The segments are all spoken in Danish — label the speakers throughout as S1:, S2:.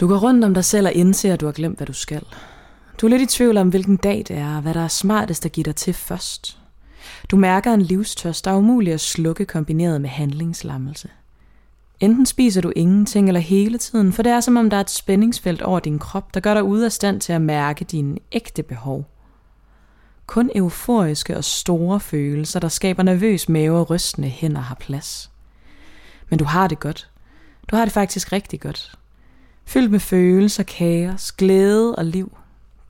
S1: Du går rundt om dig selv og indser, at du har glemt, hvad du skal. Du er lidt i tvivl om, hvilken dag det er, og hvad der er smartest at give dig til først. Du mærker en livstørst, der er umulig at slukke kombineret med handlingslammelse. Enten spiser du ingenting eller hele tiden, for det er som om der er et spændingsfelt over din krop, der gør dig ude af stand til at mærke dine ægte behov. Kun euforiske og store følelser, der skaber nervøs mave og rystende hænder, har plads. Men du har det godt. Du har det faktisk rigtig godt. Fyldt med følelser, kaos, glæde og liv.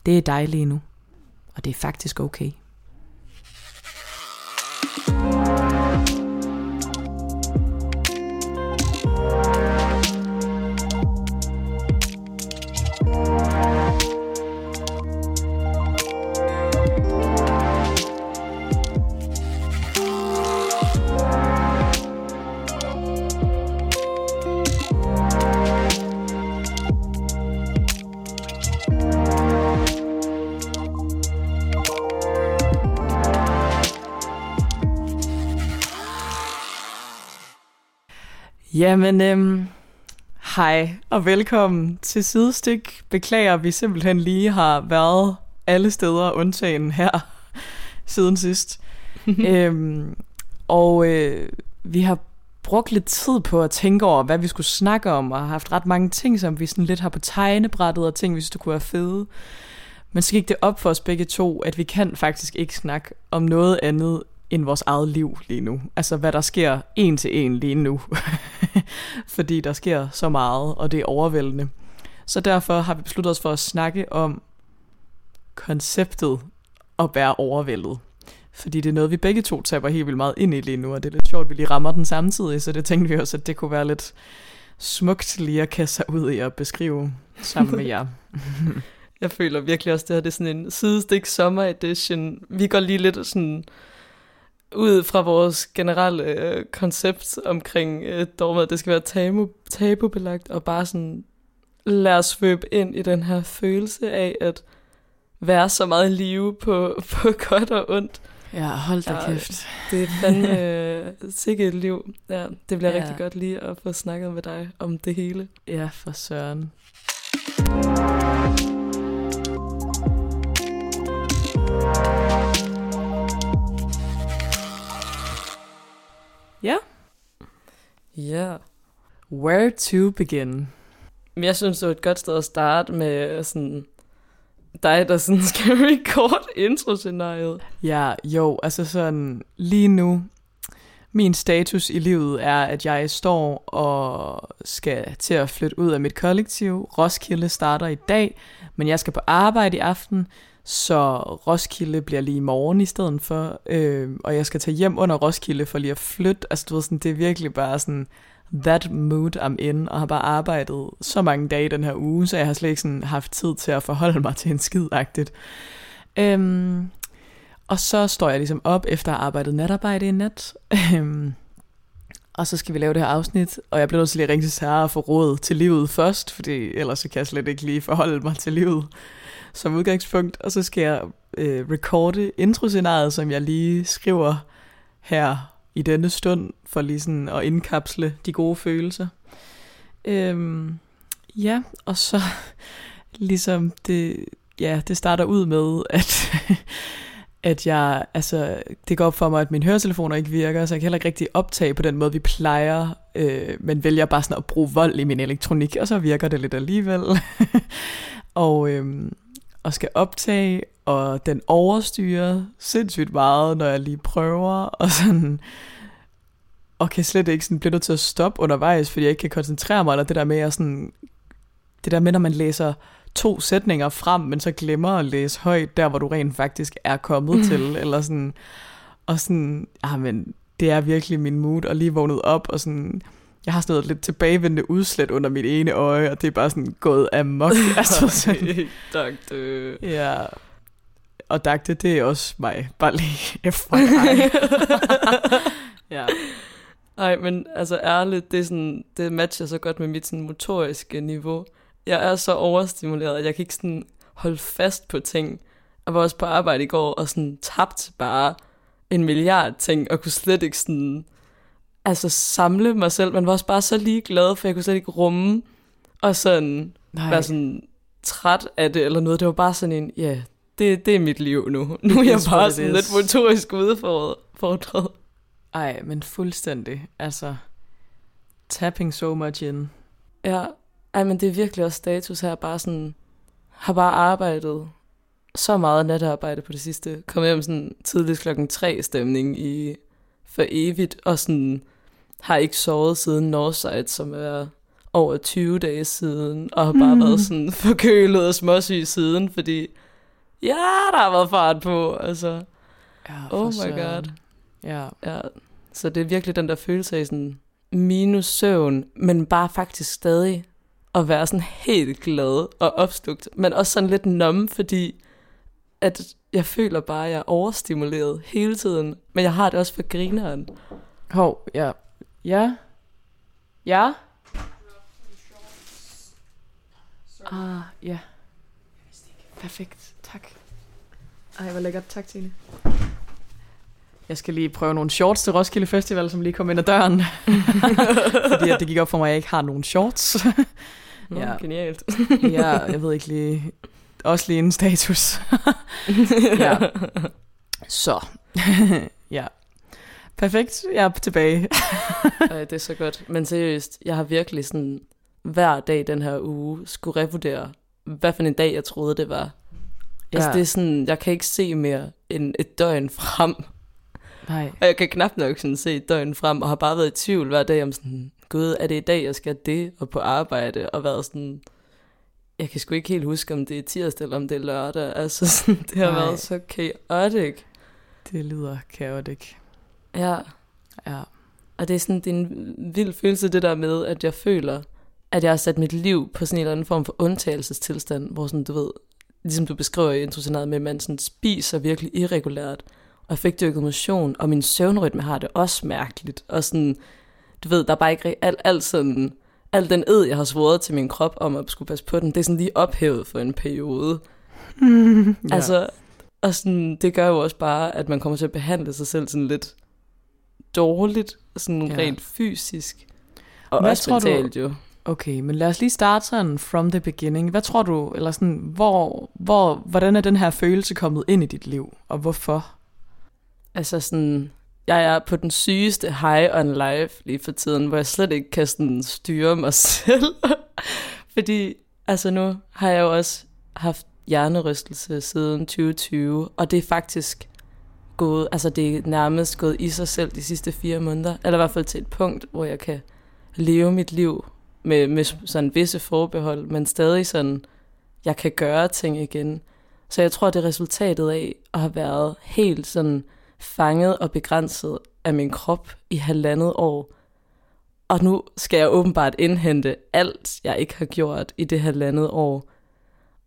S1: Det er dejligt nu. Og det er faktisk okay. Jamen, øhm, hej og velkommen til Sidestik. Beklager, vi simpelthen lige har været alle steder undtagen her siden sidst. øhm, og øh, vi har brugt lidt tid på at tænke over, hvad vi skulle snakke om, og har haft ret mange ting, som vi sådan lidt har på tegnebrættet, og ting, vi synes, det kunne være fede. Men så gik det op for os begge to, at vi kan faktisk ikke snakke om noget andet end vores eget liv lige nu. Altså hvad der sker en til en lige nu. Fordi der sker så meget, og det er overvældende. Så derfor har vi besluttet os for at snakke om konceptet at være overvældet. Fordi det er noget, vi begge to taber helt vildt meget ind i lige nu, og det er lidt sjovt, at vi lige rammer den samtidig, så det tænkte vi også, at det kunne være lidt smukt lige at kaste sig ud i at beskrive sammen med jer.
S2: Jeg føler virkelig også, at det her det er sådan en sidestik sommer edition. Vi går lige lidt sådan ud fra vores generelle øh, koncept omkring øh, dogmet, det skal være tabu, tabubelagt, og bare sådan lade os svøbe ind i den her følelse af at være så meget live på, på godt og ondt.
S1: Ja, hold da ja, kæft.
S2: Det er fandme øh, sikkert et liv. Ja, det bliver ja. rigtig godt lige at få snakket med dig om det hele.
S1: Ja, for søren. Ja.
S2: Ja.
S1: Where to begin?
S2: Jeg synes, det er et godt sted at starte med sådan dig, der sådan skal record intro-scenariet.
S1: Ja, jo, altså sådan lige nu, min status i livet er, at jeg står og skal til at flytte ud af mit kollektiv. Roskilde starter i dag, men jeg skal på arbejde i aften, så Roskilde bliver lige i morgen i stedet for, øh, og jeg skal tage hjem under Roskilde for lige at flytte. Altså du ved sådan, det er virkelig bare sådan that mood I'm in, og har bare arbejdet så mange dage den her uge, så jeg har slet ikke sådan haft tid til at forholde mig til en skidagtigt. Øhm, og så står jeg ligesom op efter at have arbejdet natarbejde i nat, øhm, og så skal vi lave det her afsnit, og jeg bliver nødt til lige at ringe til Sarah og få råd til livet først, fordi ellers så kan jeg slet ikke lige forholde mig til livet som udgangspunkt, og så skal jeg øh, recorde introscenariet, som jeg lige skriver her i denne stund, for lige sådan at indkapsle de gode følelser. Øhm, ja, og så ligesom det, ja, det starter ud med, at, at jeg, altså, det går op for mig, at mine høretelefoner ikke virker, så jeg kan heller ikke rigtig optage på den måde, vi plejer, øh, men vælger bare sådan at bruge vold i min elektronik, og så virker det lidt alligevel. og, øh, og skal optage, og den overstyrer sindssygt meget, når jeg lige prøver, og sådan, og kan slet ikke sådan blive nødt til at stoppe undervejs, fordi jeg ikke kan koncentrere mig, eller det der med, at sådan, det der med, når man læser to sætninger frem, men så glemmer at læse højt, der hvor du rent faktisk er kommet mm. til, eller sådan, og sådan, ah, men det er virkelig min mood, og lige vågnet op, og sådan, jeg har sådan noget lidt tilbagevendende udslæt under mit ene øje, og det er bare sådan gået amok. altså sådan,
S2: Dagte.
S1: Ja. Og Dagte, det er også mig. Bare lige FYI.
S2: ja. Nej, men altså ærligt, det, er sådan, det matcher så godt med mit sådan, motoriske niveau. Jeg er så overstimuleret, at jeg kan ikke sådan holde fast på ting. Jeg var også på arbejde i går og sådan tabt bare en milliard ting, og kunne slet ikke sådan altså samle mig selv. Man var også bare så ligeglad, for jeg kunne slet ikke rumme og sådan Nej. være sådan træt af det eller noget. Det var bare sådan en, ja, yeah, det, det er mit liv nu. Nu er jeg bare sådan lidt motorisk udfordret.
S1: Ej, men fuldstændig. Altså, tapping so much in.
S2: Ja, ej, men det er virkelig også status her. Bare sådan, har bare arbejdet så meget natarbejde på det sidste. Kom hjem sådan tidligst klokken tre stemning i for evigt, og sådan har ikke sovet siden Northside, som er over 20 dage siden, og har bare mm. været sådan forkølet og småsyg siden, fordi ja, der har været fart på, altså. Ja, oh my så... god. Ja. ja. Så det er virkelig den der følelse af sådan minus søvn, men bare faktisk stadig at være sådan helt glad og opslugt, men også sådan lidt numme, fordi at jeg føler bare, at jeg er overstimuleret hele tiden, men jeg har det også for grineren.
S1: Hov, ja. Ja. Ja. Ah, ja. Perfekt, tak. Ej, hvor lækkert. Tak, Tine. Jeg skal lige prøve nogle shorts til Roskilde Festival, som lige kom ind ad døren. Fordi at det gik op for mig, at jeg ikke har nogen shorts.
S2: Nå, ja. Genialt.
S1: ja, jeg ved ikke lige... Også lige en status. ja. Så. ja. Perfekt, jeg er tilbage.
S2: Ej, det er så godt. Men seriøst, jeg har virkelig sådan hver dag den her uge skulle revurdere, hvad for en dag jeg troede, det var. Altså, ja. Altså det er sådan, jeg kan ikke se mere end et døgn frem. Nej. Og jeg kan knap nok sådan se døgn frem, og har bare været i tvivl hver dag om sådan, gud, er det i dag, jeg skal det, og på arbejde, og været sådan, jeg kan sgu ikke helt huske, om det er tirsdag, eller om det er lørdag. Altså sådan, det har Nej. været så chaotic.
S1: Det lyder chaotic.
S2: Ja. Ja. Og det er sådan, det er en vild følelse, det der med, at jeg føler, at jeg har sat mit liv på sådan en eller anden form for undtagelsestilstand, hvor sådan, du ved, ligesom du beskriver i introscenariet med, at man sådan spiser virkelig irregulært, og fik dyrket motion, og min søvnrytme har det også mærkeligt, og sådan, du ved, der er bare ikke alt, alt sådan, al den ed, jeg har svoret til min krop om at skulle passe på den, det er sådan lige ophævet for en periode. Mm, ja. Altså, og sådan, det gør jo også bare, at man kommer til at behandle sig selv sådan lidt dårligt, sådan ja. rent fysisk. Og Hvad også mentalt du, jo.
S1: Okay, men lad os lige starte sådan from the beginning. Hvad tror du, eller sådan, hvor, hvor, hvordan er den her følelse kommet ind i dit liv, og hvorfor?
S2: Altså sådan, jeg er på den sygeste high on life lige for tiden, hvor jeg slet ikke kan sådan styre mig selv. Fordi, altså nu har jeg jo også haft hjernerystelse siden 2020, og det er faktisk gået, altså det er nærmest gået i sig selv de sidste fire måneder, eller i hvert fald til et punkt, hvor jeg kan leve mit liv med, med sådan visse forbehold, men stadig sådan, jeg kan gøre ting igen. Så jeg tror, det er resultatet af at have været helt sådan fanget og begrænset af min krop i halvandet år. Og nu skal jeg åbenbart indhente alt, jeg ikke har gjort i det halvandet år.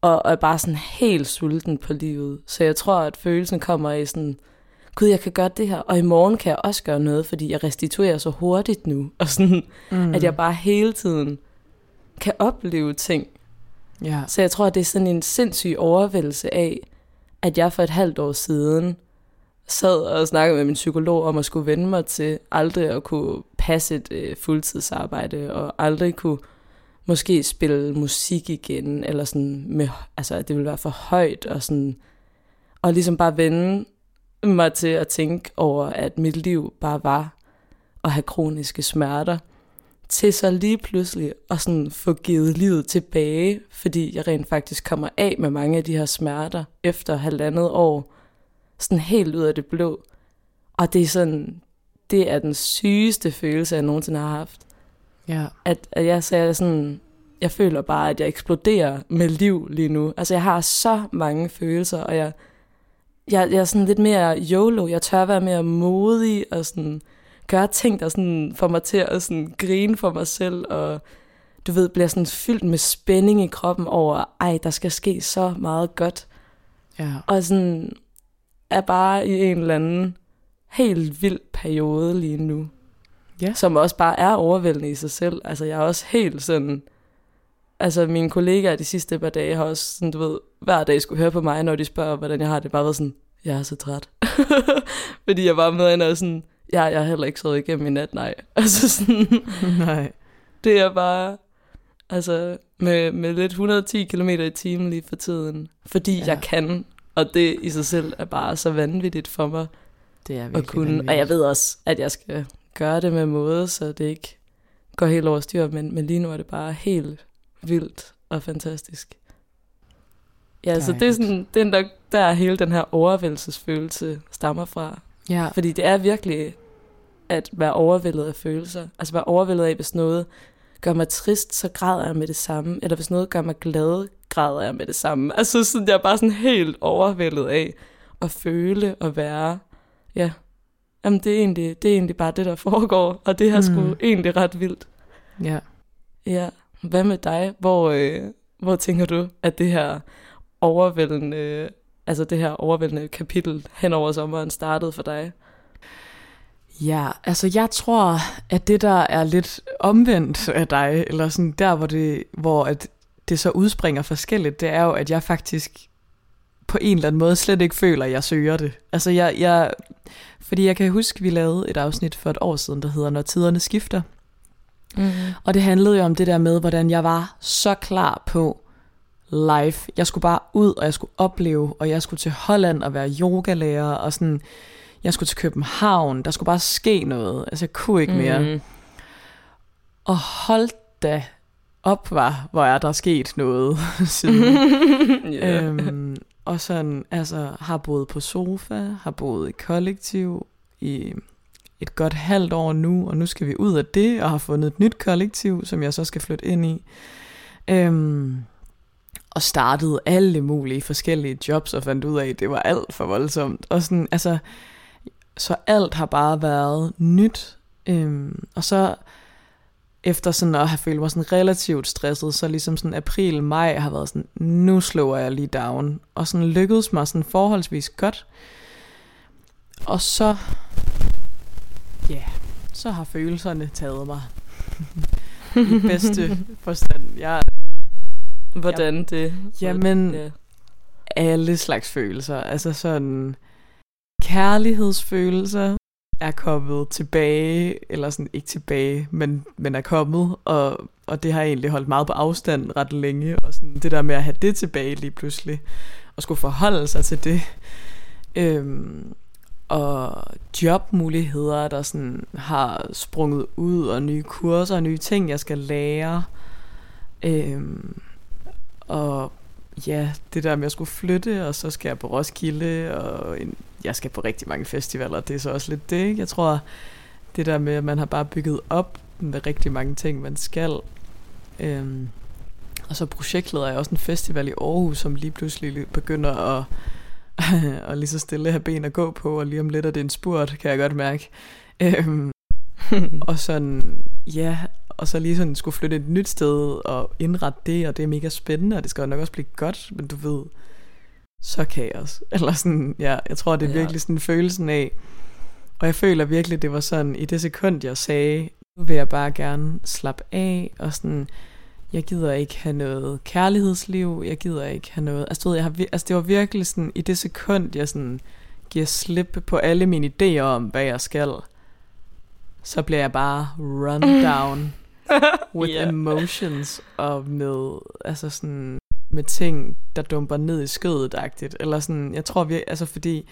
S2: Og er bare sådan helt sulten på livet. Så jeg tror, at følelsen kommer i sådan, gud, jeg kan gøre det her, og i morgen kan jeg også gøre noget, fordi jeg restituerer så hurtigt nu. Og sådan, mm. at jeg bare hele tiden kan opleve ting. Ja. Så jeg tror, at det er sådan en sindssyg overvældelse af, at jeg for et halvt år siden sad og snakkede med min psykolog om at skulle vende mig til aldrig at kunne passe et øh, fuldtidsarbejde, og aldrig kunne måske spille musik igen, eller sådan med, altså at det ville være for højt, og sådan, og ligesom bare vende mig til at tænke over, at mit liv bare var at have kroniske smerter, til så lige pludselig at sådan få givet livet tilbage, fordi jeg rent faktisk kommer af med mange af de her smerter efter halvandet år, sådan helt ud af det blå. Og det er sådan, det er den sygeste følelse, jeg nogensinde har haft. Ja. At, at jeg sagde sådan, jeg føler bare, at jeg eksploderer med liv lige nu. Altså jeg har så mange følelser, og jeg, jeg, jeg er sådan lidt mere YOLO. Jeg tør være mere modig og sådan gøre ting, der sådan får mig til at sådan grine for mig selv, og du ved, bliver sådan fyldt med spænding i kroppen over, ej, der skal ske så meget godt. Ja. Og sådan er bare i en eller anden helt vild periode lige nu. Ja. Som også bare er overvældende i sig selv. Altså jeg er også helt sådan, altså mine kollegaer de sidste par dage har også sådan, du ved, hver dag skulle høre på mig, når de spørger, hvordan jeg har det. Bare været sådan, jeg er så træt. Fordi jeg var med og sådan, ja, jeg har heller ikke sovet igennem i nat, nej. Altså sådan, nej. Det er bare, Altså med, med lidt 110 km i timen lige for tiden. Fordi ja. jeg kan, og det i sig selv er bare så vanvittigt for mig
S1: det er
S2: at kunne. Vanvittigt. Og jeg ved også, at jeg skal gøre det med måde, så det ikke går helt over styr, men, men lige nu er det bare helt vildt og fantastisk. Ja, så det er sådan, det er nok der hele den her overvældelsesfølelse stammer fra.
S1: Ja.
S2: Fordi det er virkelig at være overvældet af følelser. Altså være overvældet af, hvis noget gør mig trist, så græder jeg med det samme. Eller hvis noget gør mig glad, græder jeg med det samme. Altså sådan, jeg er bare sådan helt overvældet af at føle og være. Ja, Jamen, det er, egentlig, det er egentlig bare det, der foregår, og det har mm. sgu egentlig ret vildt.
S1: Ja.
S2: Ja. Hvad med dig? Hvor, øh, hvor tænker du, at det her overvældende, altså det her overvældende kapitel hen over sommeren startede for dig?
S1: Ja, altså jeg tror, at det der er lidt omvendt af dig, eller sådan der, hvor det, hvor at det så udspringer forskelligt, det er jo, at jeg faktisk på en eller anden måde slet ikke føler, at jeg søger det. Altså jeg, jeg fordi jeg kan huske, vi lavede et afsnit for et år siden, der hedder Når tiderne skifter. Mm. Og det handlede jo om det der med, hvordan jeg var så klar på live. Jeg skulle bare ud, og jeg skulle opleve, og jeg skulle til Holland og være yogalærer, og sådan, jeg skulle til København. Der skulle bare ske noget. Altså, jeg kunne ikke mere. Mm. Og hold da op, var, hvor er der sket noget siden. yeah. øhm, og sådan, altså, har boet på sofa, har boet i kollektiv i et godt halvt år nu, og nu skal vi ud af det, og har fundet et nyt kollektiv, som jeg så skal flytte ind i. Øhm, og startede alle mulige forskellige jobs, og fandt ud af, at det var alt for voldsomt. Og sådan, altså, så alt har bare været nyt. Øhm, og så efter sådan at have følt mig sådan relativt stresset, så ligesom sådan april, maj har været sådan, nu slår jeg lige down. Og sådan lykkedes mig sådan forholdsvis godt. Og så, ja, yeah, så har følelserne taget mig. I bedste forstand. Jeg,
S2: Hvordan jeg, det?
S1: Jamen, ja. alle slags følelser. Altså sådan kærlighedsfølelser, er kommet tilbage, eller sådan ikke tilbage, men, men er kommet, og, og det har egentlig holdt meget på afstand ret længe, og sådan det der med at have det tilbage lige pludselig, og skulle forholde sig til det, øhm, og jobmuligheder, der sådan har sprunget ud, og nye kurser og nye ting, jeg skal lære, øhm, og ja, det der med at skulle flytte, og så skal jeg på Roskilde, og en, jeg skal på rigtig mange festivaler, det er så også lidt det, ikke? Jeg tror, det der med, at man har bare bygget op med rigtig mange ting, man skal. Øhm, og så projektleder jeg også en festival i Aarhus, som lige pludselig begynder at, og lige så stille have ben at gå på, og lige om lidt er det en spurt, kan jeg godt mærke. Øhm, og sådan, ja, og så lige sådan skulle flytte et nyt sted og indrette det, og det er mega spændende, og det skal nok også blive godt, men du ved, så kaos. Eller sådan, ja, jeg tror, det er ja. virkelig sådan følelsen af, og jeg føler virkelig, det var sådan, i det sekund, jeg sagde, nu vil jeg bare gerne slappe af, og sådan, jeg gider ikke have noget kærlighedsliv, jeg gider ikke have noget, altså, du ved, jeg har, altså det var virkelig sådan, i det sekund, jeg sådan giver slip på alle mine idéer om, hvad jeg skal, så bliver jeg bare run down with yeah. emotions og med altså sådan med ting der dumper ned i skødet agtigt eller sådan jeg tror vi altså fordi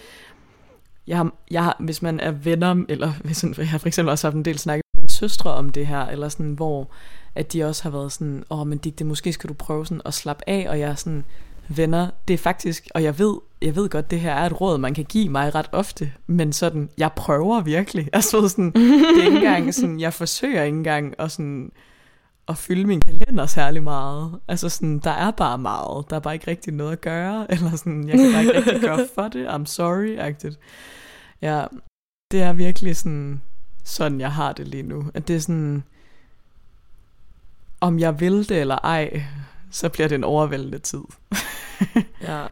S1: jeg har, jeg har, hvis man er venner, eller hvis jeg har for eksempel også haft en del snakket med mine søstre om det her, eller sådan, hvor at de også har været sådan, åh, oh, men Dick, det måske skal du prøve sådan at slappe af, og jeg er sådan, venner, det er faktisk, og jeg ved, jeg ved godt, det her er et råd, man kan give mig ret ofte, men sådan, jeg prøver virkelig. Altså sådan, det er ikke engang sådan, jeg forsøger ikke engang og sådan, at fylde min kalender særlig meget. Altså sådan, der er bare meget. Der er bare ikke rigtig noget at gøre, eller sådan, jeg kan bare ikke rigtig gøre for det. I'm sorry-agtigt. Ja, det er virkelig sådan, sådan jeg har det lige nu. At det er sådan, om jeg vil det eller ej, så bliver det en overvældende tid.
S2: ja.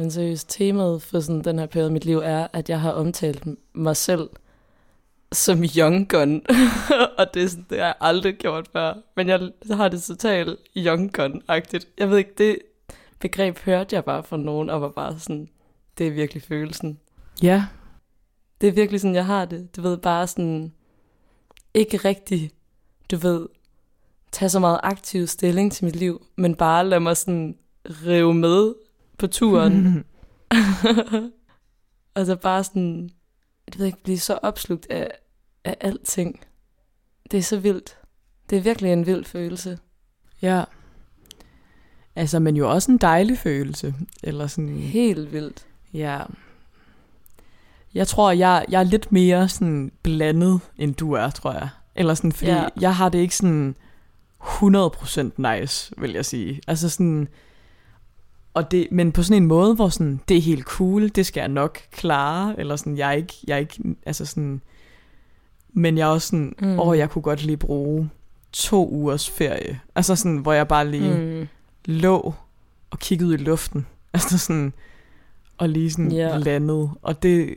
S2: Men seriøst, temaet for sådan den her periode i mit liv er, at jeg har omtalt mig selv som young gun. og det, er sådan, det har jeg aldrig gjort før. Men jeg har det totalt young gun-agtigt. Jeg ved ikke, det begreb hørte jeg bare fra nogen, og var bare sådan, det er virkelig følelsen.
S1: Ja.
S2: Det er virkelig sådan, jeg har det. Du ved, bare sådan, ikke rigtig, du ved, tage så meget aktiv stilling til mit liv, men bare lade mig sådan rive med på turen. altså bare sådan, jeg ved ikke, blive så opslugt af, af alting. Det er så vildt. Det er virkelig en vild følelse.
S1: Ja. Altså, men jo også en dejlig følelse. Eller sådan...
S2: Helt vildt.
S1: Ja. Jeg tror, jeg, jeg er lidt mere sådan blandet, end du er, tror jeg. Eller sådan, fordi ja. jeg har det ikke sådan 100% nice, vil jeg sige. Altså sådan... Og det, men på sådan en måde, hvor sådan, det er helt cool, det skal jeg nok klare, eller sådan, jeg er ikke, jeg er ikke altså sådan, men jeg er også sådan, mm. åh, jeg kunne godt lige bruge to ugers ferie. Altså sådan, hvor jeg bare lige mm. lå og kiggede i luften. Altså sådan, og lige sådan yeah. landet. Og det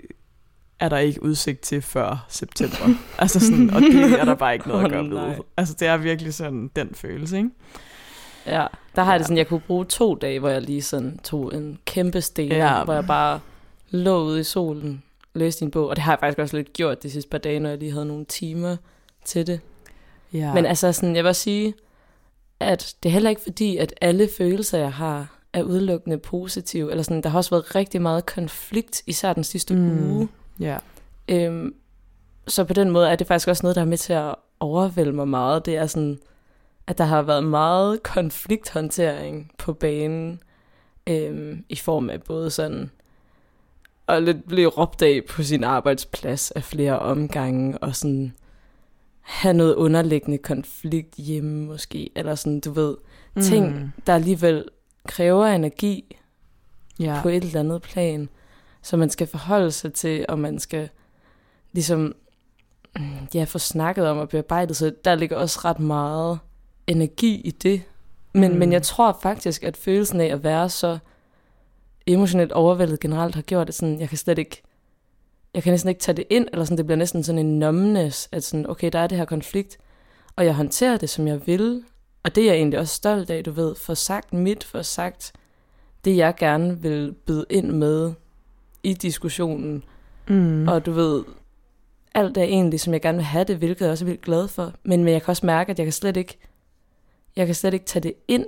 S1: er der ikke udsigt til før september. altså sådan, og det er der bare ikke noget oh, at gøre ved. Altså det er virkelig sådan den følelse, ikke?
S2: Ja, der har ja. jeg det sådan, jeg kunne bruge to dage, hvor jeg lige sådan tog en kæmpe sten, ja. hvor jeg bare lå ude i solen, læste en bog, og det har jeg faktisk også lidt gjort de sidste par dage, når jeg lige havde nogle timer til det. Ja. Men altså sådan, jeg vil sige, at det er heller ikke fordi, at alle følelser, jeg har, er udelukkende positive. Eller sådan, der har også været rigtig meget konflikt, især den sidste mm. uge.
S1: Ja.
S2: Øhm, så på den måde er det faktisk også noget, der er med til at overvælde mig meget. Det er sådan, at der har været meget konflikthåndtering på banen, øhm, i form af både sådan at lidt blive råbt af på sin arbejdsplads af flere omgange, og sådan have noget underliggende konflikt hjemme måske, eller sådan, du ved, mm. ting, der alligevel kræver energi ja. på et eller andet plan, så man skal forholde sig til, og man skal ligesom ja, få snakket om og bearbejdet, så der ligger også ret meget energi i det. Men, mm. men jeg tror faktisk, at følelsen af at være så emotionelt overvældet generelt har gjort det sådan, jeg kan slet ikke, jeg kan næsten ikke tage det ind, eller sådan, det bliver næsten sådan en numbness, at sådan, okay, der er det her konflikt, og jeg håndterer det, som jeg vil, og det er jeg egentlig også stolt af, du ved, for sagt mit, for sagt det, jeg gerne vil byde ind med i diskussionen, mm. og du ved, alt er egentlig, som jeg gerne vil have det, hvilket jeg også er vildt glad for, men, men jeg kan også mærke, at jeg kan slet ikke, jeg kan slet ikke tage det ind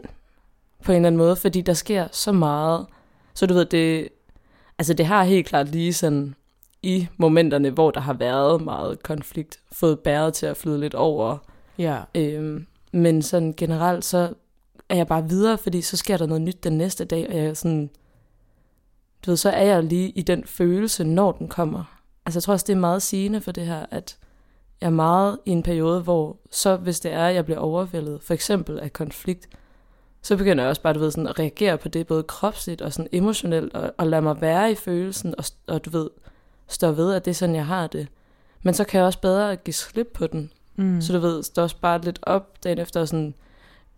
S2: på en eller anden måde, fordi der sker så meget. Så du ved, det, altså det har helt klart lige sådan i momenterne, hvor der har været meget konflikt, fået bæret til at flyde lidt over.
S1: Ja.
S2: Øhm, men sådan generelt, så er jeg bare videre, fordi så sker der noget nyt den næste dag, og jeg sådan, du ved, så er jeg lige i den følelse, når den kommer. Altså jeg tror også, det er meget sigende for det her, at jeg er meget i en periode, hvor så hvis det er, at jeg bliver overvældet, for eksempel af konflikt, så begynder jeg også bare, du ved, sådan at reagere på det, både kropsligt og sådan emotionelt, og, og lade mig være i følelsen, og, og du ved, stå ved, at det er sådan, jeg har det. Men så kan jeg også bedre give slip på den. Mm. Så du ved, står også bare lidt op dagen efter, og sådan,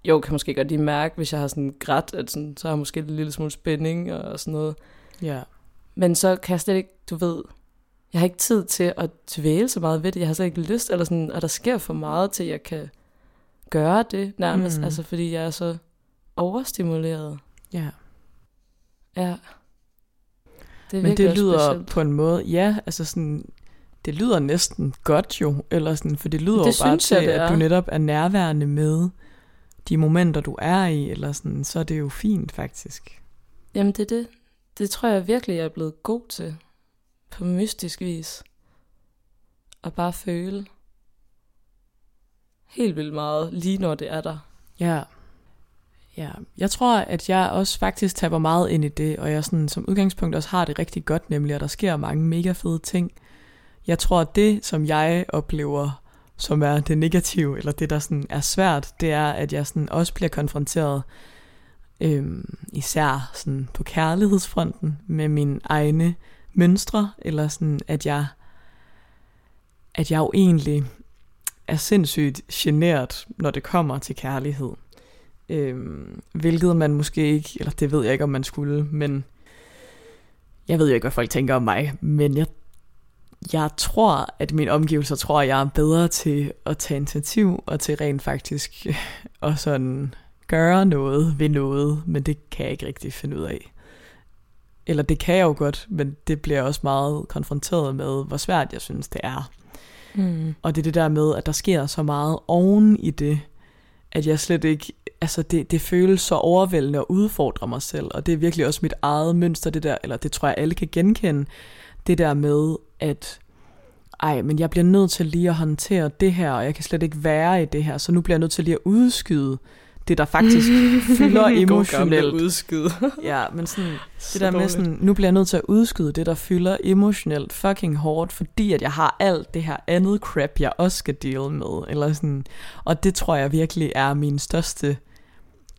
S2: jo, kan måske godt lige mærke, hvis jeg har sådan grædt, at sådan, så har jeg måske en lille smule spænding og sådan noget.
S1: Ja.
S2: Men så kan jeg slet ikke, du ved, jeg har ikke tid til at tvæle så meget ved det. Jeg har slet ikke lyst, eller sådan, at der sker for meget til, at jeg kan gøre det nærmest. Mm. Altså, fordi jeg er så overstimuleret.
S1: Ja.
S2: Ja.
S1: Det Men det lyder specielt. på en måde, ja, altså sådan, det lyder næsten godt jo, eller sådan, for det lyder det jo bare til, jeg, at du netop er nærværende med de momenter, du er i, eller sådan, så er det jo fint faktisk.
S2: Jamen det er det. Det tror jeg virkelig, jeg er blevet god til. På mystisk vis. Og bare føle. Helt vildt meget, lige når det er der.
S1: Ja. Ja, jeg tror, at jeg også faktisk taber meget ind i det, og jeg sådan, som udgangspunkt også har det rigtig godt, nemlig at der sker mange mega fede ting. Jeg tror, at det, som jeg oplever, som er det negative, eller det, der sådan er svært, det er, at jeg sådan også bliver konfronteret, øhm, især sådan på kærlighedsfronten, med mine egne mønstre, eller sådan, at jeg, at jeg jo egentlig er sindssygt generet, når det kommer til kærlighed. Øhm, hvilket man måske ikke, eller det ved jeg ikke, om man skulle, men jeg ved jo ikke, hvad folk tænker om mig, men jeg, jeg tror, at min omgivelser tror, at jeg er bedre til at tage initiativ, og til rent faktisk og sådan gøre noget ved noget, men det kan jeg ikke rigtig finde ud af eller det kan jeg jo godt, men det bliver også meget konfronteret med, hvor svært jeg synes, det er.
S2: Mm.
S1: Og det er det der med, at der sker så meget oven i det, at jeg slet ikke, altså det, det føles så overvældende at udfordre mig selv, og det er virkelig også mit eget mønster, det der, eller det tror jeg alle kan genkende, det der med, at ej, men jeg bliver nødt til lige at håndtere det her, og jeg kan slet ikke være i det her, så nu bliver jeg nødt til lige at udskyde det, der faktisk fylder emotionelt.
S2: udskyde.
S1: Ja, men sådan,
S2: Så
S1: det der med
S2: dårligt.
S1: sådan, nu bliver jeg nødt til at udskyde det, der fylder emotionelt fucking hårdt, fordi at jeg har alt det her andet crap, jeg også skal deal med. Eller sådan. Og det tror jeg virkelig er min største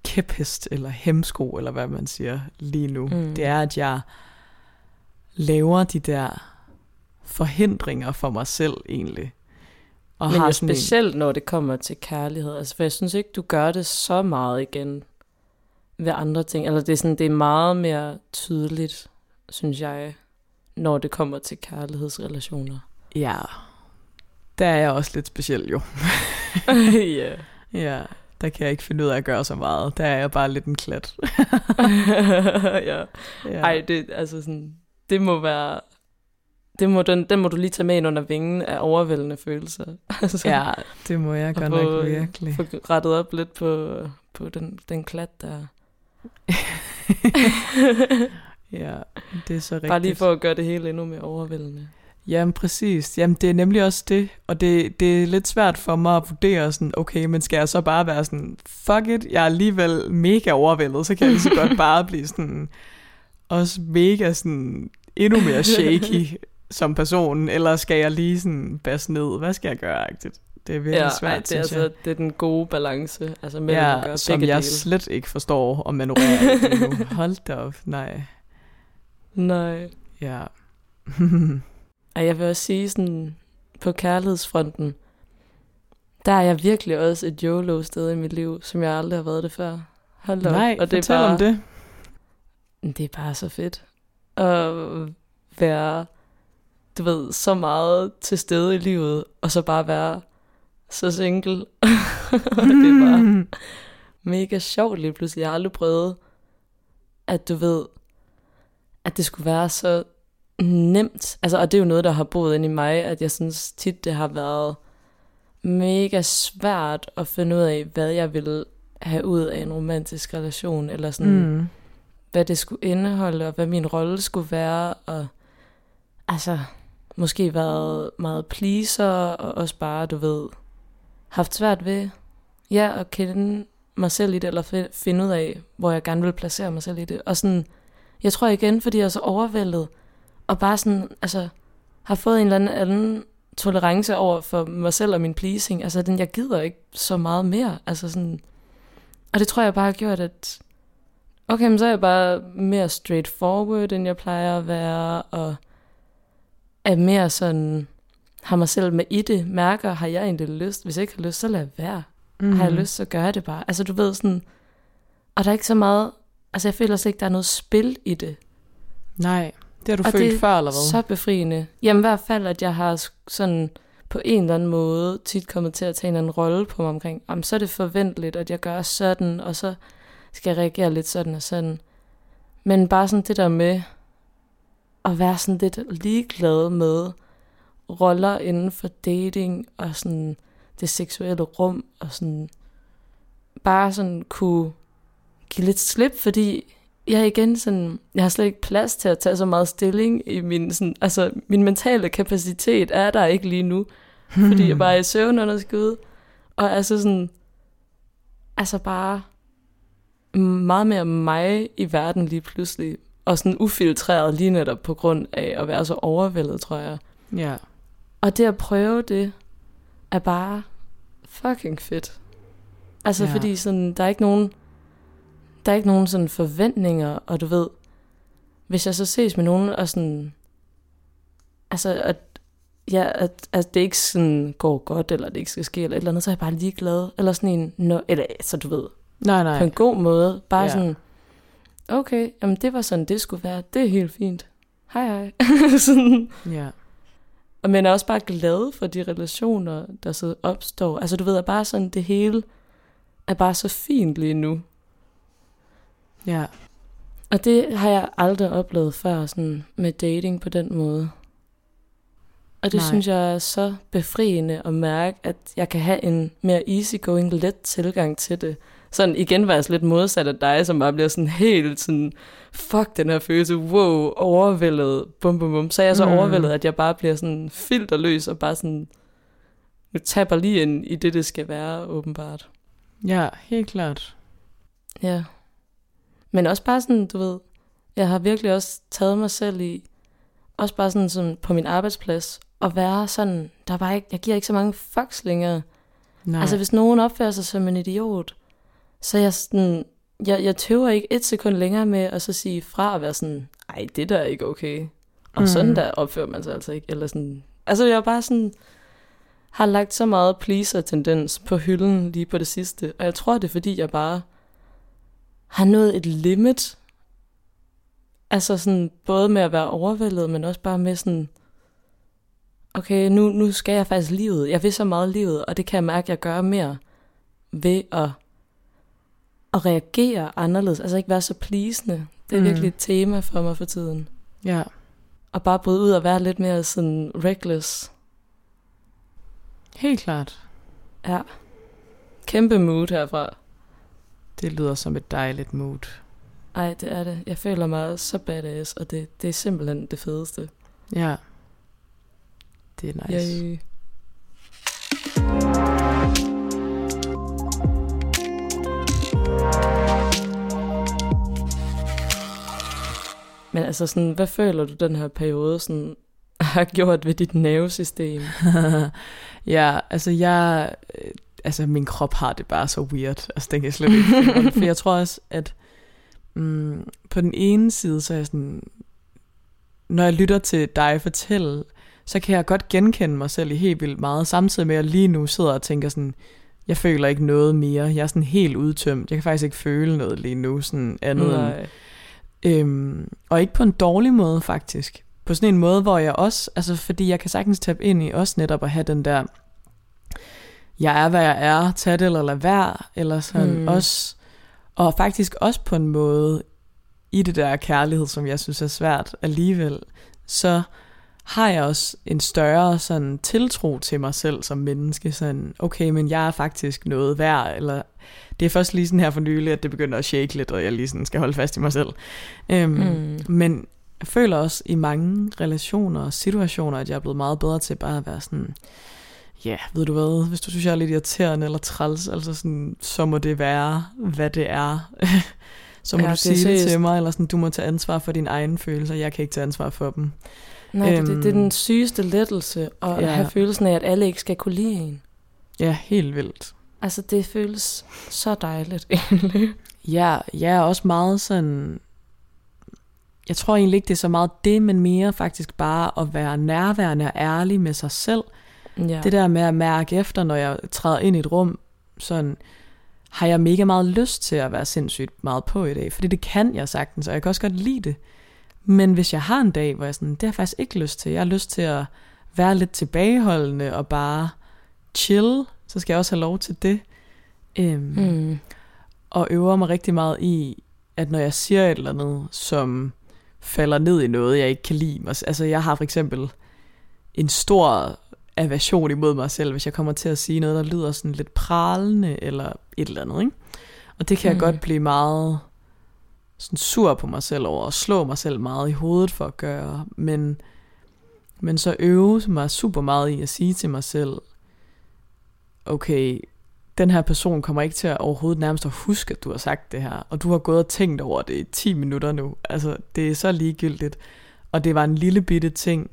S1: kæphest, eller hemsko, eller hvad man siger lige nu.
S2: Mm.
S1: Det er, at jeg laver de der forhindringer for mig selv egentlig. Og
S2: Men jo
S1: en-
S2: specielt, når det kommer til kærlighed. Altså, for jeg synes ikke, du gør det så meget igen ved andre ting. Eller det er, sådan, det er meget mere tydeligt, synes jeg, når det kommer til kærlighedsrelationer.
S1: Ja, der er jeg også lidt speciel jo.
S2: ja.
S1: Ja, der kan jeg ikke finde ud af at gøre så meget. Der er jeg bare lidt en klat.
S2: ja.
S1: Ja.
S2: Ej, det, altså sådan, det må være... Det må, den, den må du lige tage med ind under vingen af overvældende følelser. altså,
S1: Ja, det må jeg godt nok virkelig.
S2: Få rettet op lidt på, på den, den klat der.
S1: Ja, det er så rigtigt.
S2: Bare lige for at gøre det hele endnu mere overvældende.
S1: Jamen præcis. Jamen det er nemlig også det. Og det, det er lidt svært for mig at vurdere sådan, okay, men skal jeg så bare være sådan, fuck it, jeg er alligevel mega overvældet, så kan jeg lige så godt bare blive sådan, også mega sådan, endnu mere shaky som person, eller skal jeg lige sådan basse ned, hvad skal jeg gøre, agtigt? Det er virkelig
S2: Ja,
S1: svært,
S2: ej, det, er altså, det er den gode balance. Altså mellem at
S1: Ja,
S2: gøre
S1: som jeg
S2: dele.
S1: slet ikke forstår og manøvrerer. Hold da op, nej.
S2: Nej.
S1: Ja.
S2: Og jeg vil også sige sådan, på kærlighedsfronten, der er jeg virkelig også et YOLO-sted i mit liv, som jeg aldrig har været det før. Hold op.
S1: nej,
S2: og det er
S1: fortæl
S2: bare,
S1: om det.
S2: Det er bare så fedt at være, du ved, så meget til stede i livet, og så bare være så single. og det er bare mega sjovt lige pludselig. Jeg har aldrig prøvet, at du ved, at det skulle være så nemt. Altså, og det er jo noget, der har boet ind i mig, at jeg synes tit, det har været mega svært at finde ud af, hvad jeg ville have ud af en romantisk relation, eller sådan,
S1: Mm.
S2: hvad det skulle indeholde, og hvad min rolle skulle være, og altså, måske været meget pleaser, og også bare, du ved, haft svært ved, ja, at kende mig selv i det, eller finde ud af, hvor jeg gerne vil placere mig selv i det. Og sådan, jeg tror igen, fordi jeg er så overvældet, og bare sådan, altså, har fået en eller anden, anden tolerance over for mig selv og min pleasing. Altså, den, jeg gider ikke så meget mere. Altså sådan, og det tror jeg bare har gjort, at okay, men så er jeg bare mere straightforward, end jeg plejer at være, og er mere sådan, har mig selv med i det, mærker, har jeg egentlig lyst? Hvis jeg ikke har lyst, så lad være. Mm. Har jeg lyst, så gør jeg det bare. Altså du ved sådan, og der er ikke så meget, altså jeg føler slet ikke, der er noget spil i det.
S1: Nej, det har du
S2: Og
S1: følt
S2: det
S1: før, eller hvad?
S2: Så befriende. Jamen i hvert fald, at jeg har sådan på en eller anden måde tit kommet til at tage en eller anden rolle på mig omkring, om så er det forventeligt, at jeg gør sådan, og så skal jeg reagere lidt sådan og sådan. Men bare sådan det der med at være sådan lidt ligeglad med roller inden for dating og sådan det seksuelle rum og sådan bare sådan kunne give lidt slip, fordi jeg igen sådan, jeg har slet ikke plads til at tage så meget stilling i min, sådan, altså min mentale kapacitet er der ikke lige nu, fordi jeg bare er i søvnunderskud, og altså sådan, altså bare meget mere mig i verden lige pludselig, og sådan ufiltreret lige netop på grund af at være så overvældet, tror jeg.
S1: Ja.
S2: Og det at prøve det, er bare fucking fedt. Altså
S1: Ja.
S2: fordi sådan, der er ikke nogen, der er ikke nogen sådan forventninger, og du ved, hvis jeg så ses med nogen, og sådan, altså at, ja, at, at det ikke sådan går godt, eller det ikke skal ske, eller et eller andet, så er jeg bare ligeglad, eller sådan en, no, eller så du ved,
S1: Nej,
S2: på
S1: nej.
S2: en god måde, bare
S1: ja.
S2: sådan, okay, jamen det var sådan, det skulle være, det er helt fint, hej hej, sådan,
S1: Ja.
S2: og men er også bare glad for de relationer, der så opstår. Altså du ved, at bare sådan det hele er bare så fint lige nu.
S1: Ja.
S2: Og det har jeg aldrig oplevet før, sådan med dating på den måde. Og det Nej. synes jeg er så befriende at mærke, at jeg kan have en mere easygoing, let tilgang til det. Sådan igen var jeg lidt modsat af dig, som bare bliver sådan helt sådan, fuck den her følelse, wow, overvældet, bum bum bum. Så er jeg så mm. overvældet, at jeg bare bliver sådan filterløs og bare sådan, nu taber lige ind i det, det skal være, åbenbart.
S1: Ja, helt klart.
S2: Ja. Men også bare sådan, du ved, jeg har virkelig også taget mig selv i, også bare sådan, sådan på min arbejdsplads, at være sådan, der er bare ikke, jeg giver ikke så mange fucks længere. Nej. Altså hvis nogen opfører sig som en idiot, så jeg sådan, jeg, jeg tøver ikke et sekund længere med at så sige fra at være sådan, ej, det der er ikke okay. Og mm. sådan der opfører man sig altså ikke. Eller sådan, altså jeg er bare sådan, har lagt så meget pleaser-tendens på hylden lige på det sidste. Og jeg tror, det er fordi, jeg bare har nået et limit. Altså sådan, både med at være overvældet, men også bare med sådan, okay, nu, nu skal jeg faktisk livet. Jeg vil så meget livet, og det kan jeg mærke, at jeg gør mere ved at, at reagere anderledes. Altså ikke være så pleasende. Det er mm. virkelig et tema for mig for tiden.
S1: Ja.
S2: Og bare bryde ud og være lidt mere sådan reckless.
S1: Helt klart.
S2: Ja. Kæmpe mood herfra.
S1: Det lyder som et dejligt mood.
S2: Ej, det er det. Jeg føler mig så badass, og det, det er simpelthen det fedeste.
S1: Ja. Det er nice. Yay.
S2: Men altså sådan, hvad føler du den her periode sådan, har gjort ved dit nervesystem?
S1: ja, altså jeg, øh, altså min krop har det bare så weird. Altså den kan jeg slet ikke For jeg tror også, at mm, på den ene side, så er jeg sådan, når jeg lytter til dig fortælle, så kan jeg godt genkende mig selv i helt vildt meget, samtidig med at jeg lige nu sidder og tænker sådan, jeg føler ikke noget mere. Jeg er sådan helt udtømt. Jeg kan faktisk ikke føle noget lige nu, sådan andet Nej. end, øhm, og ikke på en dårlig måde faktisk. På sådan en måde, hvor jeg også, altså fordi jeg kan sagtens tabe ind i også netop at have den der, jeg er, hvad jeg er, tag det eller lad være, eller sådan mm. også, og faktisk også på en måde, i det der kærlighed, som jeg synes er svært alligevel, så har jeg også en større sådan tiltro til mig selv som menneske. Sådan, okay, men jeg er faktisk noget værd, eller det er først lige sådan her for nylig, at det begynder at shake lidt, og jeg lige sådan skal holde fast i mig selv. Øhm, mm. Men jeg føler også i mange relationer og situationer, at jeg er blevet meget bedre til bare at være sådan, ja, yeah, ved du hvad, hvis du synes, jeg er lidt irriterende eller træls, altså sådan, så må det være, hvad det er. så må ja, du sige det til mig, eller sådan, du må tage ansvar for dine egne følelser, jeg kan ikke tage ansvar for dem.
S2: Nej, øhm, det, det er den sygeste lettelse at ja. have følelsen af, at alle ikke skal kunne lide en.
S1: Ja, helt vildt.
S2: Altså, det føles så dejligt egentlig.
S1: Ja, jeg er også meget sådan... Jeg tror egentlig ikke, det er så meget det, men mere faktisk bare at være nærværende og ærlig med sig selv. Ja. Det der med at mærke efter, når jeg træder ind i et rum, sådan har jeg mega meget lyst til at være sindssygt meget på i dag, fordi det kan jeg sagtens, og jeg kan også godt lide det. Men hvis jeg har en dag, hvor jeg sådan, det har jeg faktisk ikke lyst til, jeg har lyst til at være lidt tilbageholdende og bare chill, så skal jeg også have lov til det. Øhm, mm. Og øver mig rigtig meget i, at når jeg siger et eller andet, som falder ned i noget, jeg ikke kan lide. Altså jeg har for eksempel en stor aversion imod mig selv, hvis jeg kommer til at sige noget, der lyder sådan lidt pralende eller et eller andet. Ikke? Og det kan mm. jeg godt blive meget sådan sur på mig selv over, og slå mig selv meget i hovedet for at gøre, men, men så øve mig super meget i at sige til mig selv, okay, den her person kommer ikke til at overhovedet nærmest at huske, at du har sagt det her, og du har gået og tænkt over det i 10 minutter nu. Altså, det er så ligegyldigt, og det var en lille bitte ting,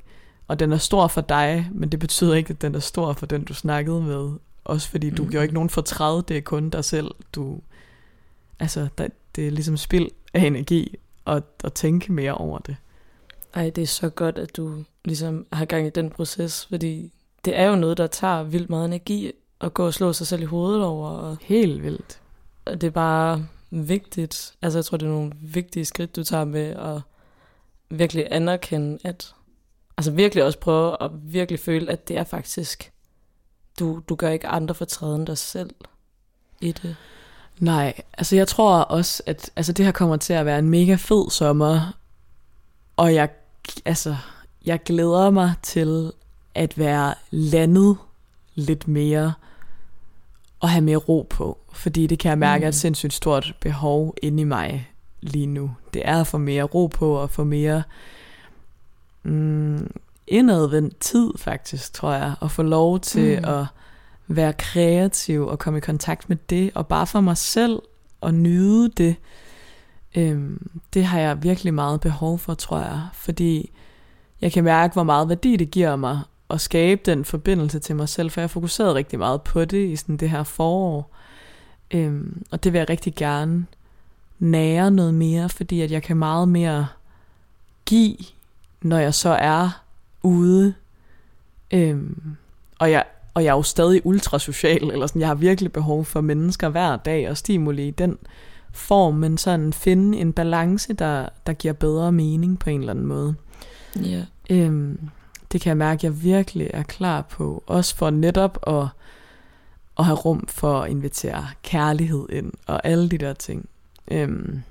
S1: og den er stor for dig, men det betyder ikke, at den er stor for den, du snakkede med. Også fordi du mm. gjorde ikke nogen fortræd, det er kun dig selv. Du, altså, der, det er ligesom spild af energi at, at tænke mere over det.
S2: Ej, det er så godt, at du ligesom har gang i den proces, fordi det er jo noget, der tager vildt meget energi at gå og slå sig selv i hovedet over. Og
S1: Helt vildt.
S2: Og det er bare vigtigt. Altså, jeg tror, det er nogle vigtige skridt, du tager med at virkelig anerkende, at altså virkelig også prøve at virkelig føle, at det er faktisk, du, du gør ikke andre for træden dig selv i det.
S1: Nej, altså jeg tror også, at altså det her kommer til at være en mega fed sommer, og jeg, altså, jeg glæder mig til at være landet lidt mere og have mere ro på, fordi det kan jeg mærke mm. er et sindssygt stort behov inde i mig lige nu. Det er at få mere ro på og få mere mm, indadvendt tid faktisk, tror jeg, og få lov til mm. at være kreativ og komme i kontakt med det, og bare for mig selv og nyde det, øhm, det har jeg virkelig meget behov for, tror jeg, fordi jeg kan mærke, hvor meget værdi det giver mig at skabe den forbindelse til mig selv, for jeg har fokuseret rigtig meget på det i sådan det her forår, øhm, og det vil jeg rigtig gerne nære noget mere, fordi at jeg kan meget mere give, når jeg så er ude, øhm, og jeg og jeg er jo stadig ultrasocial, eller sådan, jeg har virkelig behov for mennesker hver dag og stimuli i den form, men sådan finde en balance, der, der giver bedre mening på en eller anden måde.
S2: Ja.
S1: Øhm, det kan jeg mærke, at jeg virkelig er klar på, også for netop at, at have rum for at invitere kærlighed ind, og alle de der ting. Øhm,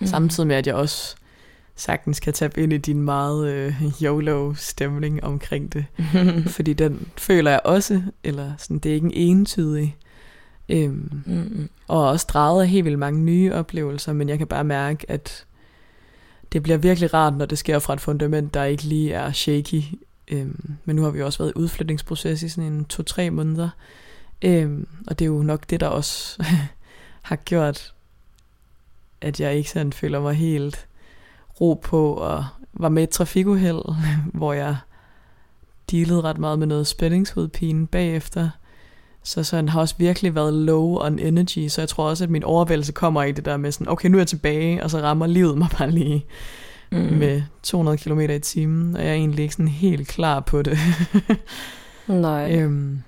S1: mm. Samtidig med, at jeg også sagtens kan tabe ind i din meget øh, YOLO-stemning omkring det. Fordi den føler jeg også, eller sådan, det er ikke en entydig. Øhm, mm-hmm. Og også draget af helt vildt mange nye oplevelser, men jeg kan bare mærke, at det bliver virkelig rart, når det sker fra et fundament, der ikke lige er shaky. Øhm, men nu har vi også været i udflytningsproces i sådan en to-tre måneder. Øhm, og det er jo nok det, der også har gjort, at jeg ikke sådan føler mig helt ro på, og var med i et trafikuheld, hvor jeg dealede ret meget med noget spændingshovedpine bagefter. Så sådan har også virkelig været low on energy, så jeg tror også, at min overvældelse kommer i det der med sådan, okay, nu er jeg tilbage, og så rammer livet mig bare lige mm. med 200 km i timen, og jeg er egentlig ikke sådan helt klar på det.
S2: Nej.
S1: Øhm,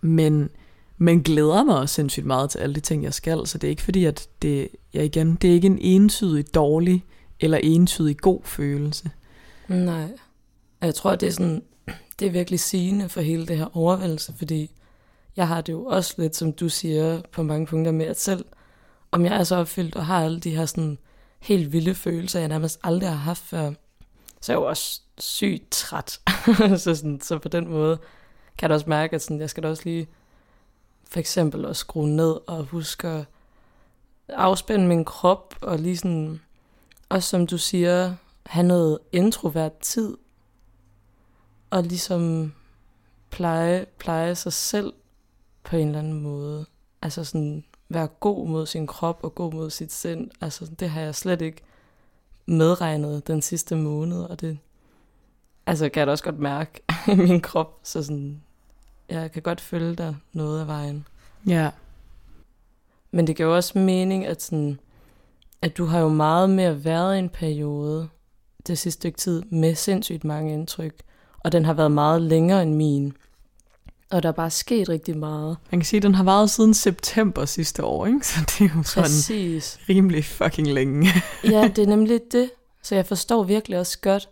S1: men, men glæder mig også sindssygt meget til alle de ting, jeg skal, så det er ikke fordi, at det, jeg igen, det er ikke en entydig dårlig eller entydig god følelse.
S2: Nej. Jeg tror, det er sådan, det er virkelig sigende for hele det her overvældelse, fordi jeg har det jo også lidt, som du siger, på mange punkter med, at selv om jeg er så opfyldt og har alle de her sådan helt vilde følelser, jeg nærmest aldrig har haft før, så er jeg jo også sygt træt. så, sådan, så på den måde kan jeg da også mærke, at sådan, jeg skal da også lige for eksempel at skrue ned og huske at afspænde min krop og lige sådan og som du siger, have noget introvert tid, og ligesom pleje, pleje sig selv på en eller anden måde. Altså sådan være god mod sin krop og god mod sit sind. Altså det har jeg slet ikke medregnet den sidste måned, og det altså kan jeg da også godt mærke i min krop, så sådan, jeg kan godt følge dig noget af vejen.
S1: Ja.
S2: Men det jo også mening, at sådan, at du har jo meget mere været i en periode det sidste stykke tid med sindssygt mange indtryk, og den har været meget længere end min. Og der er bare sket rigtig meget.
S1: Man kan sige, at den har været siden september sidste år, ikke? Så det er jo sådan Præcis. rimelig fucking længe.
S2: ja, det er nemlig det. Så jeg forstår virkelig også godt,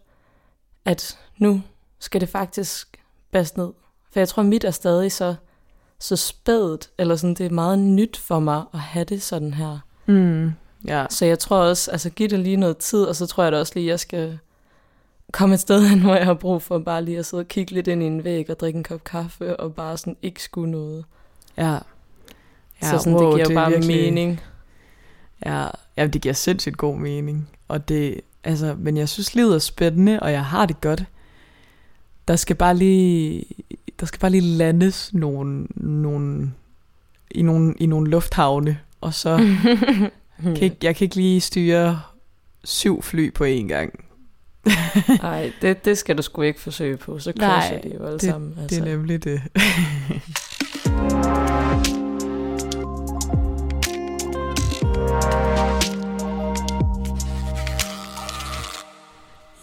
S2: at nu skal det faktisk basse ned. For jeg tror, mit er stadig så, så spædt, eller sådan, det er meget nyt for mig at have det sådan her.
S1: Mm. Ja.
S2: Så jeg tror også, altså giv det lige noget tid, og så tror jeg da også lige, at jeg skal komme et sted hen, hvor jeg har brug for bare lige at sidde og kigge lidt ind i en væg og drikke en kop kaffe, og bare sådan ikke skulle noget.
S1: Ja.
S2: ja så sådan, wow, det giver det bare virkelig, mening.
S1: Ja, ja, det giver sindssygt god mening. Og det, altså, men jeg synes, livet er spændende, og jeg har det godt. Der skal bare lige, der skal bare lige landes nogle, nogle, i, nogle, i nogle lufthavne, og så Hmm. Kan ikke, jeg kan ikke lige styre syv fly på én gang.
S2: Nej, det, det skal du sgu ikke forsøge på, så crasher de jo alle
S1: det,
S2: sammen.
S1: Altså. det er nemlig det.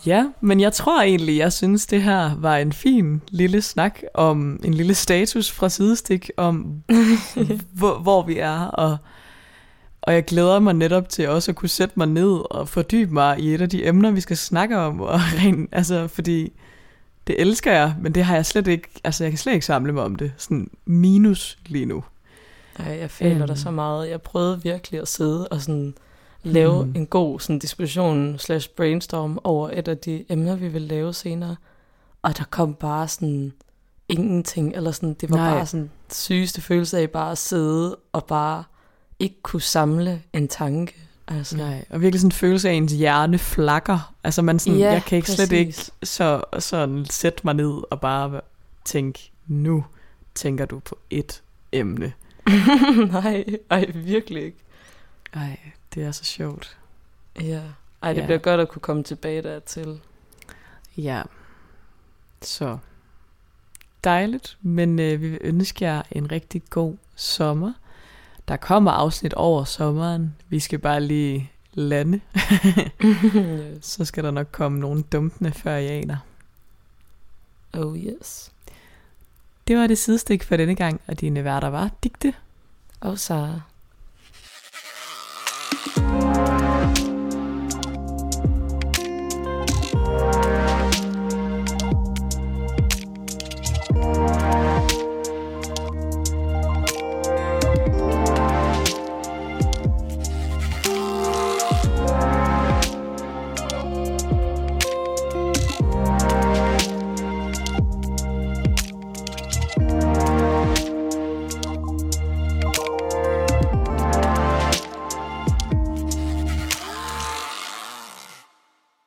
S1: Ja, men jeg tror egentlig, jeg synes, det her var en fin lille snak om en lille status fra sidestik om, hvor, hvor vi er, og og jeg glæder mig netop til også at kunne sætte mig ned og fordybe mig i et af de emner, vi skal snakke om. Og ren, altså, fordi det elsker jeg, men det har jeg slet ikke, altså jeg kan slet ikke samle mig om det. Sådan minus lige nu.
S2: Ej, jeg føler
S1: Øhm.
S2: øhm. dig så meget. Jeg prøvede virkelig at sidde og sådan lave mm. en god sådan, diskussion slash brainstorm over et af de emner, vi vil lave senere. Og der kom bare sådan ingenting, eller sådan, det var
S1: Nej.
S2: Nej. bare sådan sygeste følelse af bare at sidde og bare ikke kunne samle en tanke. Altså,
S1: Nej, og virkelig sådan en følelse af, at ens hjerne flakker. Altså man sådan,
S2: Ja,
S1: jeg kan ikke slet ikke
S2: præcis.
S1: så, sådan sætte mig ned og bare tænke, nu tænker du på et emne.
S2: Nej, ej, virkelig ikke.
S1: Ej, det er så sjovt.
S2: Ja. Ej, det
S1: ja.
S2: bliver godt at kunne komme tilbage dertil.
S1: Ja, så dejligt, men øh, vi vil ønske jer en rigtig god sommer. Der kommer afsnit over sommeren. Vi skal bare lige lande. Så skal der nok komme nogle dumpende før I aner.
S2: Oh yes.
S1: Det var det sidestik for denne gang, og dine værter var Digte
S2: Og Sara.